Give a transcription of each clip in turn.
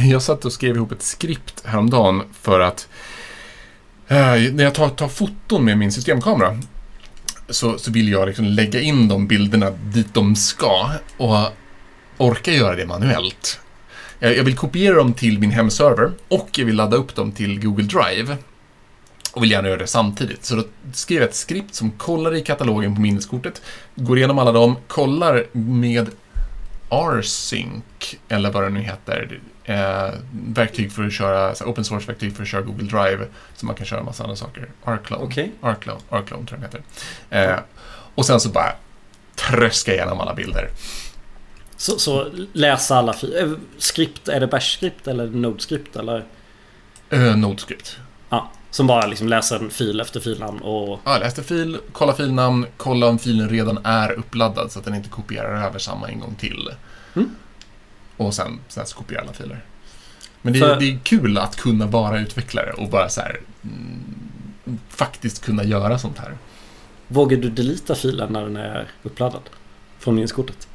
jag satt och skrev ihop ett skript häromdagen för att eh, när jag tar, tar foton med min systemkamera så, så vill jag liksom lägga in de bilderna dit de ska och orka göra det manuellt. Jag, jag vill kopiera dem till min hemserver och jag vill ladda upp dem till Google Drive. Och vill gärna göra det samtidigt. Så då skrev jag ett skript som kollar i katalogen på minneskortet, går igenom alla dem, kollar med rsync, eller vad det nu heter, eh, verktyg för att köra, open source-verktyg för att köra Google Drive, så man kan köra en massa andra saker. Rclone, Okej. Rclone, Rclone tror jag den heter. Eh, och sen så bara tröska igenom alla bilder. Så, så läsa alla filer. Skript, är det bash-skript eller node-skript eller? Eh, Node-skript. Ja, som bara liksom läser en fil efter filnamn och... Ja, läste fil, kolla filnamn, kolla om filen redan är uppladdad så att den inte kopierar över samma en gång till. Mm. Och sen, sen så kopiera alla filer. Men det, För- det är kul att kunna vara utvecklare och bara så här mm, faktiskt kunna göra sånt här. Vågar du delita filen när den är uppladdad? Från minneskortet?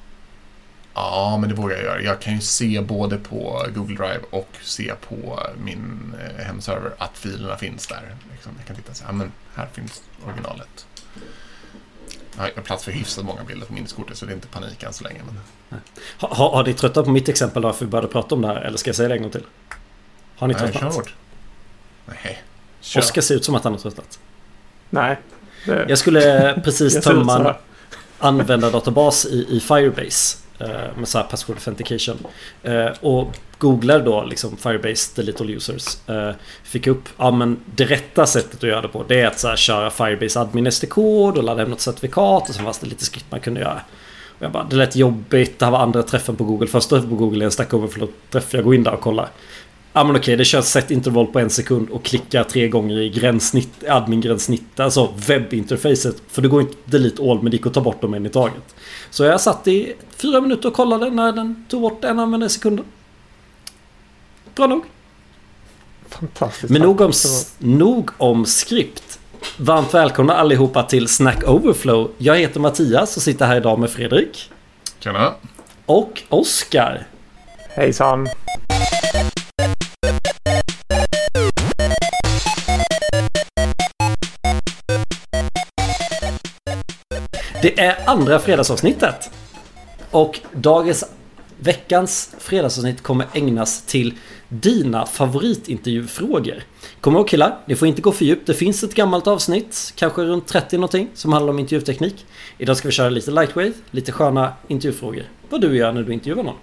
Ja, men det vågar jag göra. Jag kan ju se både på Google Drive och se på min eh, hemserver att filerna finns där. Liksom, jag kan titta och säga, ja men här finns originalet. Jag har plats för hyfsat många bilder på minneskortet så det är inte panik än så länge. Men... Har, har, har ni tröttnat på mitt exempel varför vi började prata om det här? Eller ska jag säga det en gång till? Har ni Nej, kör tröttnat? hårt. Nej. Kör. Oskar ser ut som att han har tröttnat. Nej. Det, Jag skulle precis jag tömma en användardatabas i, i Firebase eh, Med så här password authentication. Eh, Och googlar då liksom Firebase delete all users. eh, Fick upp, ja men det rätta sättet att göra det på det är att så här, köra Firebase admin SD-kod och ladda hem något certifikat och sen fanns det lite skritt man kunde göra. Och jag bara, det lät jobbigt, det här var andra träffen på Google. Första träffen på Google är en Stack Overflow-träff. Jag går in där och kollar. Ja men okej, det kör set interval på en sekund och klickar tre gånger i gränssnitt, admin-gränssnitt, alltså webbinterfacet. För det går inte delete all, men det gick att ta bort dem en i taget. Så jag satt i fyra minuter och kollade när den tog bort en användare i sekunden. Bra nog. Fantastiskt. Men nog om, nog om skript. Varmt välkomna allihopa till Snack Overflow. Jag heter Mattias och sitter här idag med Fredrik. Tjena. Och Oskar. Hejsan. Det är andra fredagsavsnittet. Och dagens, veckans fredagsavsnitt kommer ägnas till dina favoritintervjufrågor. Kom ihåg killar, ni får inte gå för djupt. Det finns ett gammalt avsnitt, kanske runt 30 någonting, som handlar om intervjuteknik. Idag ska vi köra lite lightwave, lite sköna intervjufrågor. Vad du gör när du intervjuar någon.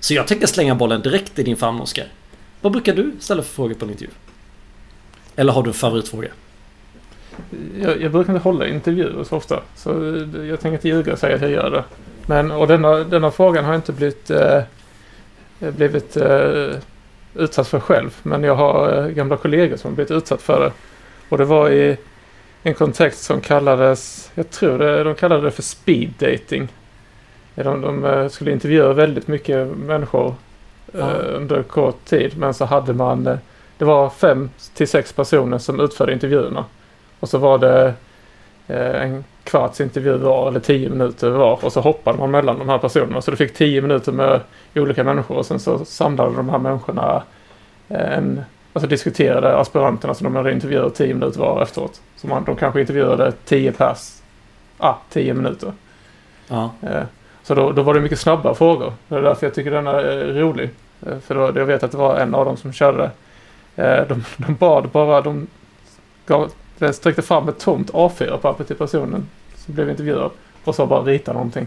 Så jag tänkte slänga bollen direkt i din famn Oskar. Vad brukar du ställa för frågor på en intervju? Eller har du en favoritfråga? Jag, jag brukar inte hålla intervjuer så ofta. Så jag tänker inte ljuga och säga att jag gör det. Men, och denna, denna frågan har jag inte blivit, eh, blivit eh, utsatt för själv. Men jag har eh, gamla kollegor som har blivit utsatt för det. Och det var i en kontext som kallades, jag tror det, de kallade det för speed dating. De, de eh, skulle intervjua väldigt mycket människor eh, Ja. under kort tid. Men så hade man, eh, det var fem till sex personer som utförde intervjuerna. Och så var det eh, en kvarts intervju var eller tio minuter var och så hoppade man mellan de här personerna. Så du fick tio minuter med olika människor och sen så samlade de här människorna eh, en, alltså diskuterade aspiranterna som de hade intervjuat tio minuter var efteråt. Så man, de kanske intervjuade tio pers, ah, tio minuter. Ja. Eh, Så då, då var det mycket snabba frågor. Det är därför jag tycker den är rolig. För då, jag vet att det var en av dem som körde De, de bad bara, de gav, den sträckte fram ett tomt A4-papper till personen som blev intervjuad och sa bara rita någonting.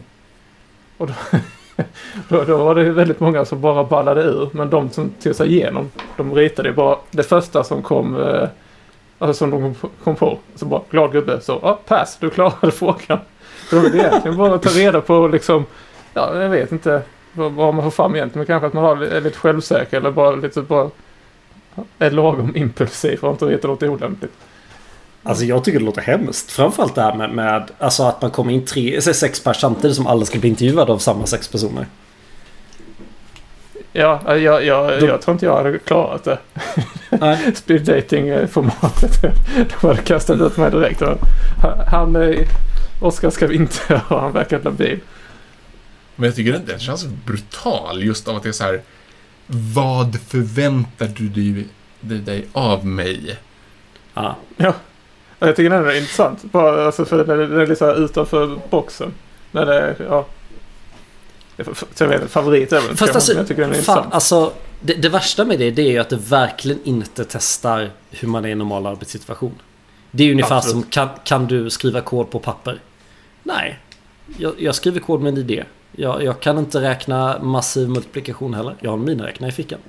Och då, då, då var det väldigt många som bara ballade ur. Men de som tog sig igenom, de ritade ju bara det första som kom, eh, alltså som de kom- på. Så bara glad gubbe, så ah, pass, du klarade frågan. De ville egentligen bara ta reda på liksom, ja jag vet inte vad, vad man får fram egentligen. Men kanske att man har, är lite självsäker eller bara lite bara är lagom impulsiv och inte rita något olämpligt. Alltså jag tycker det låter hemskt. Framförallt det här med, med alltså att man kommer in tre, sex pers samtidigt som alla ska bli intervjuade av samma sex personer. Ja, jag, jag, Då- jag tror inte jag hade klarat det. Speed dating-formatet. De hade kastat ut mig direkt. Och Han, eh, Oskar ska vi inte ha, han verkar labil. Men jag tycker den, den känns brutal just av att det är så här. Vad förväntar du dig, dig av mig? Ja. Ja. Ja, Jag tycker den är intressant. Bara, alltså, för den är, den är lite utanför boxen. När det är, ja. Jag vet, favorit är väl inte Fast alltså, men jag tycker den är fan, intressant. alltså det, det värsta med det, det är ju att det verkligen inte testar hur man är i en normal arbetssituation. Det är ju ungefär Absolut. som, kan, kan du skriva kod på papper? Nej. Jag, jag skriver kod med en idé. Jag, jag kan inte räkna massiv multiplikation heller. Jag har en miniräknare i fickan.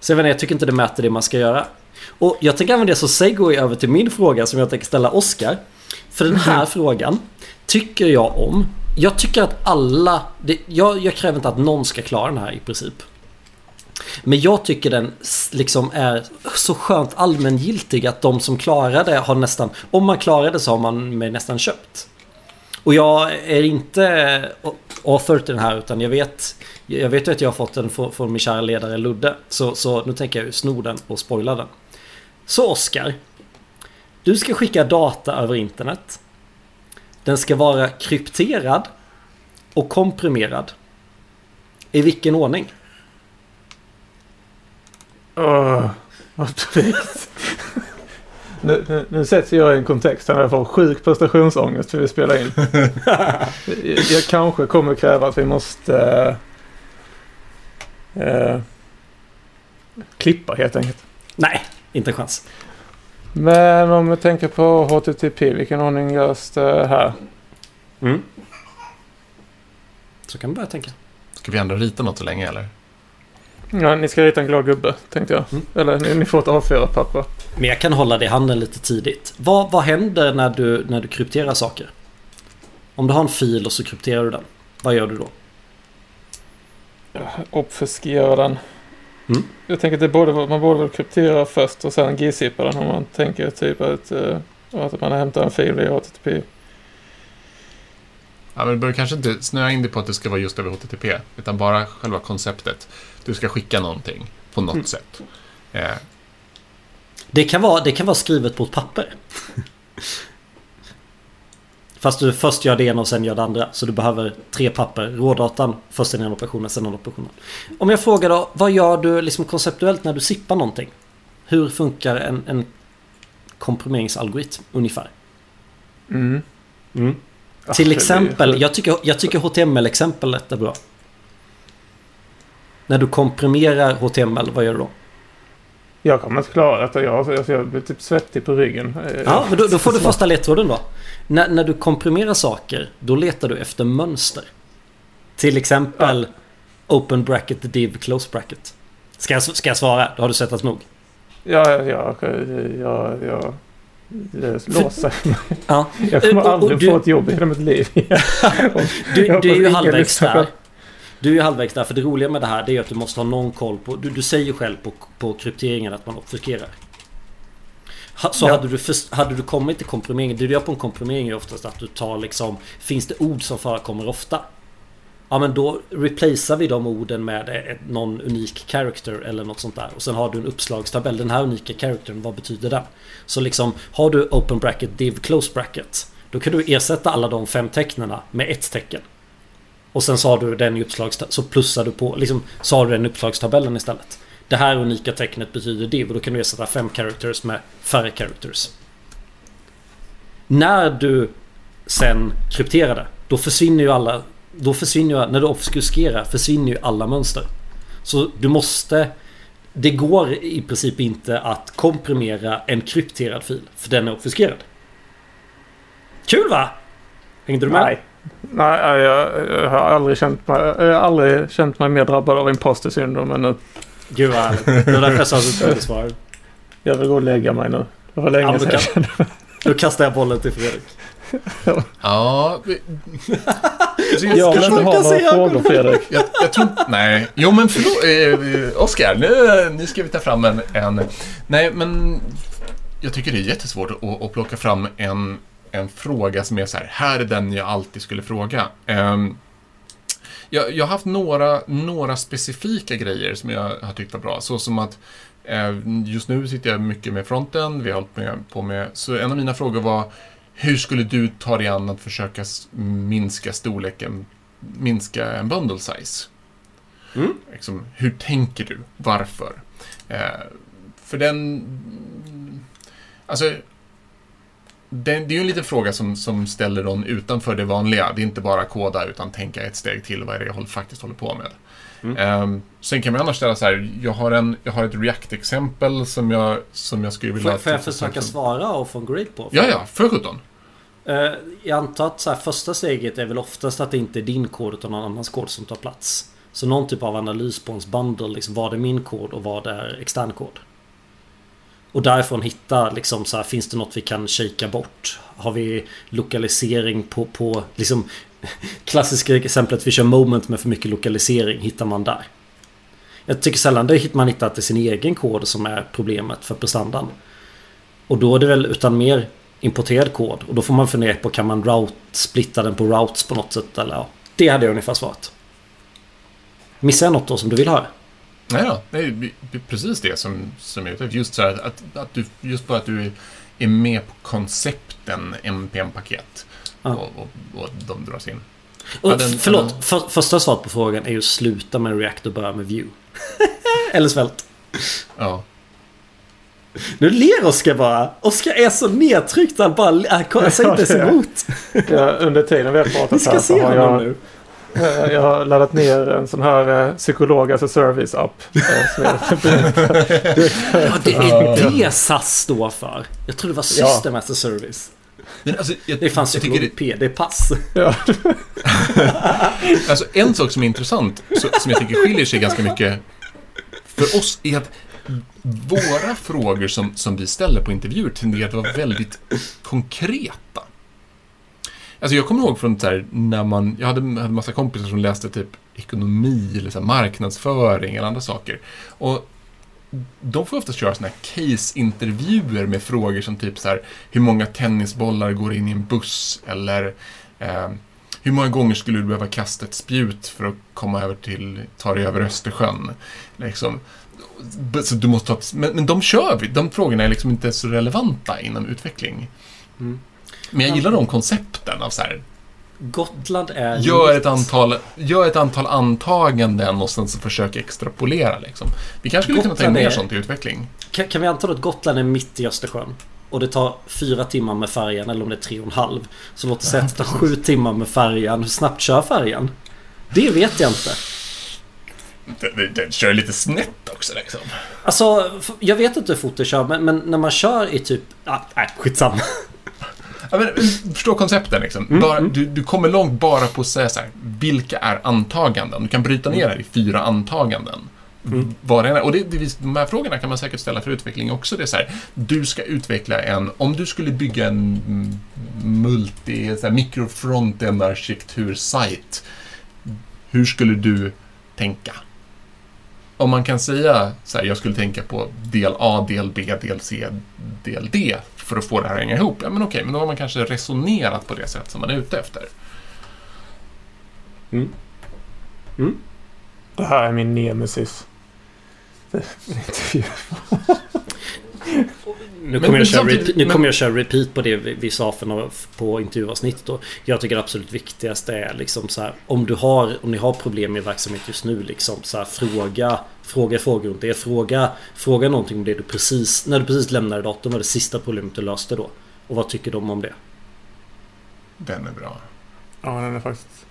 Så jag inte, jag tycker inte det mäter det man ska göra. Och jag tänker använda det som segway över till min fråga som jag tänker ställa Oscar. För den här frågan tycker jag om. Jag tycker att alla... Det, jag, jag kräver inte att någon ska klara den här i princip. Men jag tycker den liksom är så skönt allmängiltig att de som klarar det har nästan... Om man klarar det så har man mig nästan köpt. Och jag är inte author till den här utan jag vet... Jag vet ju att jag har fått den från, från min kära ledare Ludde. Så, så nu tänker jag ju sno den och spoila den. Så Oskar. Du ska skicka data över internet. Den ska vara krypterad och komprimerad. I vilken ordning? Vad drygt. nu, nu, nu sätts jag i en kontext där jag får sjuk prestationsångest för vi spelar in. jag, jag kanske kommer kräva att vi måste eh, eh, klippa helt enkelt. Nej, inte en chans. Men om vi tänker på HTTP, vilken ordning görs det här? Mm. Så kan man börja tänka. Ska vi ändå rita något så länge eller? Ja, ni ska rita en glad gubbe, tänkte jag. Mm. Eller ni, ni får ett A4-papper. Men jag kan hålla det i handen lite tidigt. Vad, vad händer när du, när du krypterar saker? Om du har en fil och så krypterar du den. Vad gör du då? Obfuskera den. Mm. Jag tänker att det borde, man borde väl kryptera först och sen gzippa den om man tänker typ att, eh, att man hämtar en fil i HTTP. Ja, men du bör kanske inte snöa in dig på att det ska vara just över HTTP, utan bara själva konceptet. Du ska skicka någonting på något Mm. sätt. Eh, Det kan vara, det kan vara skrivet på ett papper. Fast du först gör det ena och sen gör det andra. Så du behöver tre papper. Rådatan, först den ena operationen, sen den andra operationen. Om jag frågar då, vad gör du liksom konceptuellt när du sippar någonting? Hur funkar en, en komprimeringsalgoritm ungefär? Mm. Ah, Till det blir exempel, jag tycker, jag tycker HTML-exemplet är bra. När du komprimerar HTML, vad gör du då? Jag kommer inte klara detta. Jag, alltså, jag blir typ svettig på ryggen. Eh, Ja, men då, då får du första ledtråden då. När, när du komprimerar saker, då letar du efter mönster. Till exempel open bracket div close bracket. Ska jag, ska jag svara? Då har du svettats nog. Ja, ja, ja, ja, ja. Låser Ja. Jag kommer Och- och aldrig du- få ett jobb i hela mitt liv. Du, du är ju halvvägs på- där. Du är ju halvvägs där, för det roliga med det här det är att du måste ha någon koll på... Du, du säger själv på, på krypteringen att man obfuskerar. Så Ja. hade, du först, hade du kommit till komprimering, det du gör på en komprimering är oftast att du tar liksom... Finns det ord som förekommer ofta? Ja men då replacear vi de orden med ett, någon unik character eller något sånt där. Och sen har du en uppslagstabell. Den här unika charactern, vad betyder den? Så liksom, har du open bracket, div, close bracket. Då kan du ersätta alla de fem tecknena med ett tecken. Och sen så har du den i uppslagstabellen, så plussar du på, liksom, så har du den i uppslagstabellen istället. Det här unika tecknet betyder div och då kan du ersätta fem characters med färre characters. När du sen krypterar det, då försvinner ju alla... Då försvinner ju, när du obfuskerar försvinner ju alla mönster. Så du måste... Det går i princip inte att komprimera en krypterad fil, för den är obfuskerad. Kul va? Hängde du med? Nej. Nej, jag, jag har aldrig känt mig, jag har aldrig känt mig mer drabbad av imposter syndrom än nu. Gud vad härligt. Det var därför jag sa att du svara. Jag vill gå och lägga mig nu. Det var länge Ja, sedan kan- jag kände mig. Då kastar jag bollen till Fredrik. ja... Jag vill inte ha några frågor. Fredrik. Jag, jag tror Nej, jo men förlåt. Eh, Oskar, nu, nu ska vi ta fram en, en... Nej, men jag tycker det är jättesvårt att, att plocka fram en, en fråga som är så här, här är den jag alltid skulle fråga. Ehm, jag, jag har haft några, några specifika grejer som jag har tyckt var bra, så som att eh, just nu sitter jag mycket med fronten, vi har hållit med, på med, så en av mina frågor var hur skulle du ta dig an att försöka minska storleken minska en bundle size. Mm. Liksom, hur tänker du? Varför? Eh, för den... Alltså... Den, det är ju en liten fråga som, som ställer någon utanför det vanliga. Det är inte bara koda, utan tänka ett steg till. Vad är det jag faktiskt håller på med? Mm. Ehm, sen kan man annars ställa så här. Jag har, en, jag har ett React-exempel som jag, som jag skulle vilja... Får, får jag försöka svara och få en grade på? Ja, ja. För 17. Eh, Jag antar att så här, första steget är väl oftast att det inte är din kod utan någon annans kod som tar plats. Så någon typ av analys på ens bundle. Liksom, vad är min kod och vad är extern kod? Och därifrån hitta liksom så här, finns det något vi kan kika bort? Har vi lokalisering på, på liksom klassiska exemplet vi kör moment med för mycket lokalisering hittar man där. Jag tycker sällan det man hittar att det är sin egen kod som är problemet för prestandan. Och då är det väl utan mer importerad kod. Och då får man fundera på kan man route, splitta den på routes på något sätt eller ja. Det hade jag ungefär svarat. Missar jag något då som du vill höra? Nej då, det är precis det som, som är ute. Just, så här, att, att du, just bara att du är med på koncepten NPM-paket. Ja. Och, och, och de dras in. Och, Ja, den- förlåt, den- för, första svaret på frågan är ju sluta med React och börja med Vue. eller svält. Ja. Nu ler Oskar bara. Oskar är så nedtryckt han bara han säger inte ens Ja, emot. Jag, under tiden vi har pratat ska här se så har jag, nu. Eh, jag har laddat ner en sån här eh, psykolog as a service-app. eh, Ja, det är det SAS står för. Jag tror det var System as a Service. Men alltså, jag, Det är fan jag tycker det, psykolog P. Det är pass. ja, alltså, en sak som är intressant, som jag tycker skiljer sig ganska mycket för oss, är att våra frågor som, som vi ställer på intervjuer tenderar att vara väldigt konkreta. Alltså jag kommer ihåg från så här, när man, jag hade, en massa kompisar som läste typ ekonomi eller så här, marknadsföring eller andra saker. Och de får oftast köra såna här case-intervjuer med frågor som typ så här, hur många tennisbollar går in i en buss? Eller eh, hur många gånger skulle du behöva kasta ett spjut för att komma över till, ta dig över Östersjön? Liksom. Så du måste ta, men, men de kör vi, de frågorna är liksom inte så relevanta inom utveckling. Mm. Men jag gillar de koncepten av så här, Gotland är gör ett antal, gör ett antal antaganden och sen så försök extrapolera liksom. Vi kanske skulle kunna ta in mer sånt i utveckling. Kan, kan vi anta att Gotland är mitt i Östersjön? Och det tar fyra timmar med färjan eller om det är tre och en halv. Så låt oss säga att det tar sju timmar med färjan. Hur snabbt kör färjan? Det vet jag inte. Den, den, kör lite snett också liksom. Alltså, jag vet inte hur fort det kör men, men när man kör i typ... Ah, nej, skitsamma. Ja, men, förstå koncepten liksom. Mm, bara, mm. du, du kommer långt bara på att säga så här, vilka är antaganden? Du kan bryta ner det här i fyra antaganden. Mm. Är. Och det, det, de här frågorna kan man säkert ställa för utveckling också. Det är så här, du ska utveckla en, om du skulle bygga en mm, multi, så här, arkitektursajt, hur skulle du tänka? Om man kan säga så här, jag skulle tänka på del A, del B, del C, del D för att få det här att hänga ihop. Ja, men okej, men då har man kanske resonerat på det sätt som man är ute efter. det här är min nemesis. Det- intervju. Nu kommer, men jag, köra repeat, nu men- kommer jag köra repeat på det vi, vi sa för några, på intervjuavsnitt då. Jag tycker det absolut viktigaste är liksom så här om du har, om ni har problem i verksamhet just nu liksom så här fråga Fråga frågor runt det. Fråga, fråga någonting om det du precis, när du precis lämnade datorn var det sista problemet du löste då. Och vad tycker de om det? Den är bra. Ja, den är faktiskt...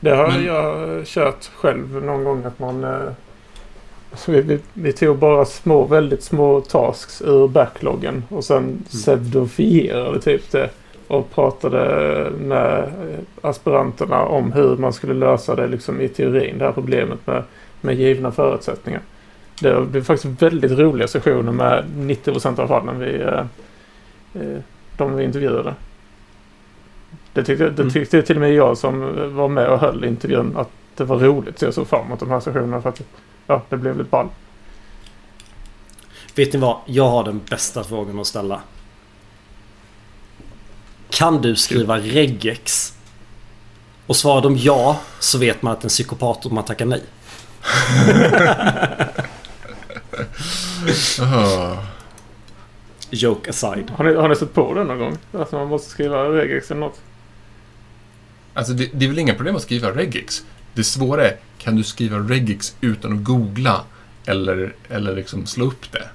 Det har Men- jag kört själv någon gång att man... Så vi, vi, vi tog bara små, väldigt små tasks ur backloggen och sen pseudofierade typ det. Och pratade med aspiranterna om hur man skulle lösa det liksom i teorin. Det här problemet med, med givna förutsättningar. Det blev faktiskt väldigt roliga sessioner med 90% av fallen vi, eh, eh, de vi intervjuade. Det tyckte, det Mm. tyckte till och med jag som var med och höll intervjun att det var roligt. Så jag såg fram emot de här sessionerna att ja, det blev lite ball. Vet ni vad? Jag har den bästa frågan att ställa. Kan du skriva regex? Och svarar de ja så vet man att det är en psykopat om man tackar nej. Ah. Joke aside. Har ni, har ni sett på det någon gång? Att man måste skriva regex eller något? Alltså, det, det är väl inga problem att skriva regex. Det svåra är, kan du skriva regex utan att googla eller, eller liksom slå upp det?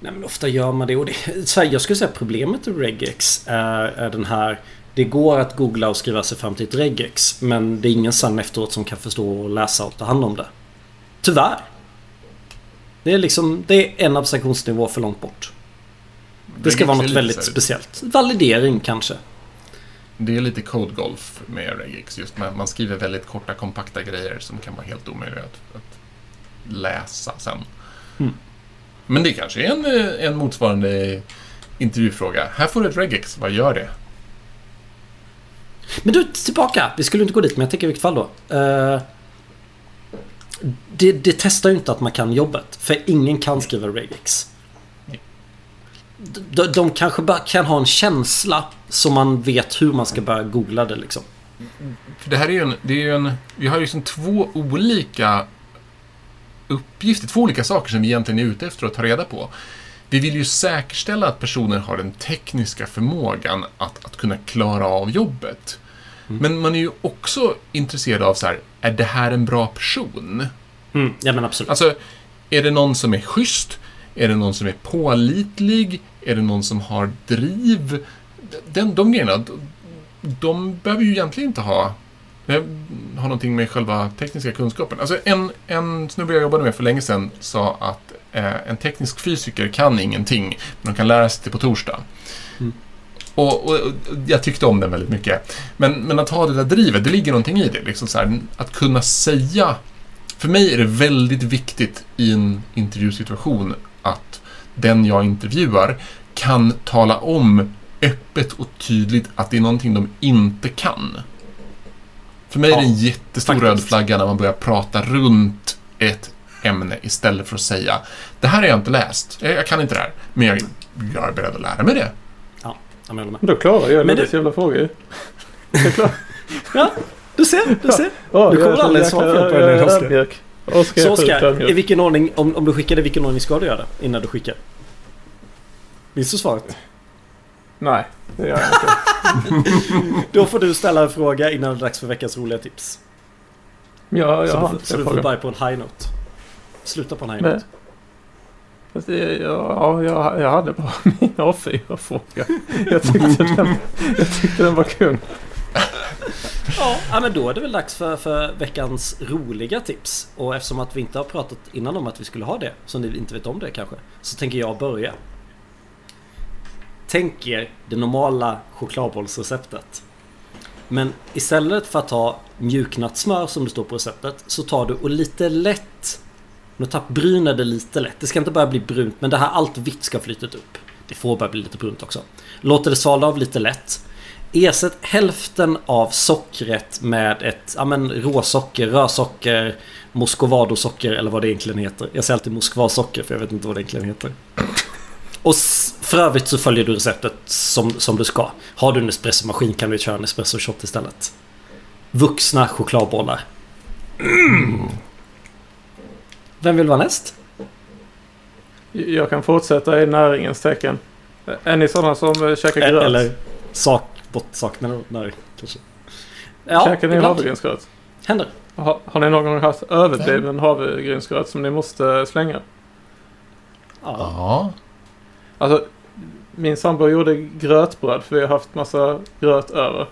Nej men ofta gör man det och det, så här, jag skulle säga problemet med regex är, är den här Det går att googla och skriva sig fram till ett regex men det är ingen sen efteråt som kan förstå och läsa och ta hand om det. Tyvärr. Det är liksom Det är en abstraktionsnivå för långt bort. Det ska vara något väldigt speciellt. Validering kanske. Det är lite code golf med regex. Just man, man skriver väldigt korta, kompakta grejer som kan vara helt omöjliga att, att läsa sen. Mm. Men det kanske är en, eh, en motsvarande intervjufråga. Här får du ett regex, vad gör det? Men du, tillbaka! Vi skulle inte gå dit men jag tänker i vilket fall då. Eh, det, det testar ju inte att man kan jobbet. För ingen kan skriva regex. De, de kanske bara kan ha en känsla så man vet hur man ska börja googla det liksom. För det här är ju en, det är ju en, vi har ju liksom två olika uppgifter, två olika saker som vi egentligen är ute efter att ta reda på. Vi vill ju säkerställa att personer har den tekniska förmågan att, att kunna klara av jobbet. Men man är ju också intresserad av så här, är det här en bra person? Mm, ja men absolut. Alltså, är det någon som är schysst? Är det någon som är pålitlig? Är det någon som har driv? Den, de grejerna, de, behöver ju egentligen inte ha, eh, ha någonting med själva tekniska kunskapen. Alltså en, en snubbe jag jobbade med för länge sedan sa att eh, en teknisk fysiker kan ingenting, men de kan lära sig det på torsdag. Mm. Och, och, och jag tyckte om den väldigt mycket. Men, men att ha det där drivet, det ligger någonting i det. Liksom så här, att kunna säga för mig är det väldigt viktigt i en intervjusituation att den jag intervjuar kan tala om öppet och tydligt att det är någonting de inte kan. För mig är det en Ja, jättestor faktiskt. röd flagga när man börjar prata runt ett ämne istället för att säga det här har jag inte läst, jag, jag kan inte det här, men jag, jag är beredd att lära mig det. Ja, jag håller med. Men då klarar jag Luddes du- jävla frågor. Klarar- Ja, du ser, du ser. Ja, Du kommer aldrig svara på jag den, är Ödmjuk. Oskar Så Oskar, i vilken ordning, om, om du skickar det, i vilken ordning ska du göra det? Innan du skickar? Minns du svaret? Nej, det gör jag inte. Då får du ställa en fråga innan det är dags för veckans roliga tips. Men Jag, så har du, så du får börja på en high note. Sluta på en high note. Fast ja, jag, jag hade bara min A4-fråga. Jag tyckte den, jag tyckte den var kung. Ja, men då är det väl dags för, för veckans roliga tips. Och eftersom att vi inte har pratat innan om att vi skulle ha det, så ni inte vet om det kanske, så tänker jag börja. Tänk er det normala chokladbollsreceptet. Men istället för att ta mjuknat smör som det står på receptet så tar du och lite lätt Nu tapp bryner det lite lätt. Det ska inte börja bli brunt men det här allt vitt ska flytet upp. Det får börja bli lite brunt också. Låter det svalna av lite lätt. Ersätt hälften av sockret med ett ja, men, råsocker, rörsocker, Moscovadosocker eller vad det egentligen heter. Jag säger alltid Moskvasocker för jag vet inte vad det egentligen heter. Och för övrigt så följer du receptet som, som du ska. Har du en espressomaskin kan du köra en espresso shot istället. Vuxna chokladbollar. Mm. Vem vill vara näst? Jag kan fortsätta i näringens tecken. Är ni sådana som käkar gröt? Eller sak, när kanske. Ja, käkar ni havregrynsgröt? Händer. Har, har ni någon gång haft överbliven havregrynsgröt som ni måste slänga? Ja. Ja. Alltså, min sambo gjorde grötbröd för vi har haft massa gröt över.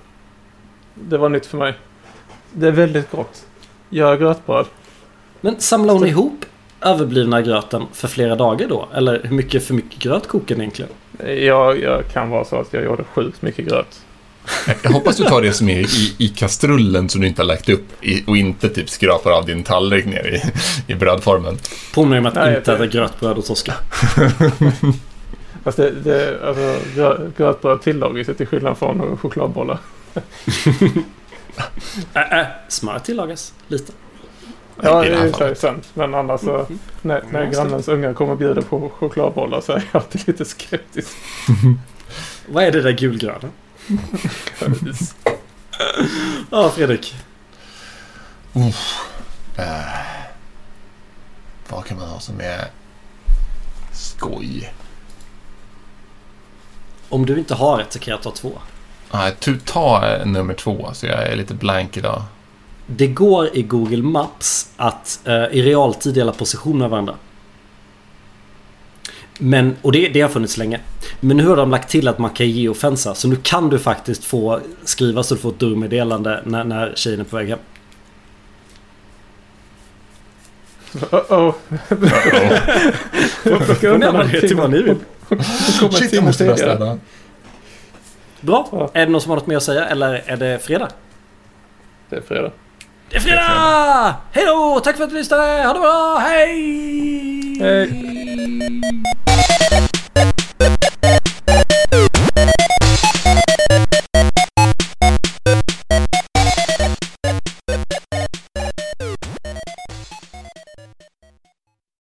Det var nytt för mig. Det är väldigt gott. Gör grötbröd. Men samlar hon ihop överblivna gröten för flera dagar då? Eller hur mycket för mycket gröt kokar ni egentligen? Jag, jag kan vara så att jag gjorde sjukt mycket gröt. Jag hoppas du tar det som är i, i kastrullen som du inte har lagt upp i, och inte typ skrapar av din tallrik ner i, i brödformen. Påminner om att Nej, inte äta grötbröd hos Oskar. Fast det, det, alltså, grö- grötbröd tillagas ju till skillnad från chokladbollar. Äh, äh, smör tillagas lite. Ja, det är så fallet. sant. Men annars så, när, när grannens ungar kommer och bjuder på chokladbollar så är jag alltid lite skeptisk. Vad är det där gulgröna? Ja, Fredrik. Eh, vad kan man ha som är skoj? Om du inte har ett så kan jag ta två. Nej, tu- ta eh, nummer två, så jag är lite blank idag. det går i Google Maps att eh, i realtid dela position med varandra. Men, och det, det har funnits länge. Men nu har de lagt till att man kan geofensa. Så nu kan du faktiskt få skriva så du får ett dörrmeddelande när, när tjejen är på väg hem. Uh-oh. Uh-oh. Plocka undan till vad ni vill. Kommer Shit, jag måste börja städa. Bra. Är det någon som har något mer att säga eller är det fredag? Det är fredag. Det är fredag! Hej då! Tack för att du lyssnade! Ha det bra! Hej! Hej.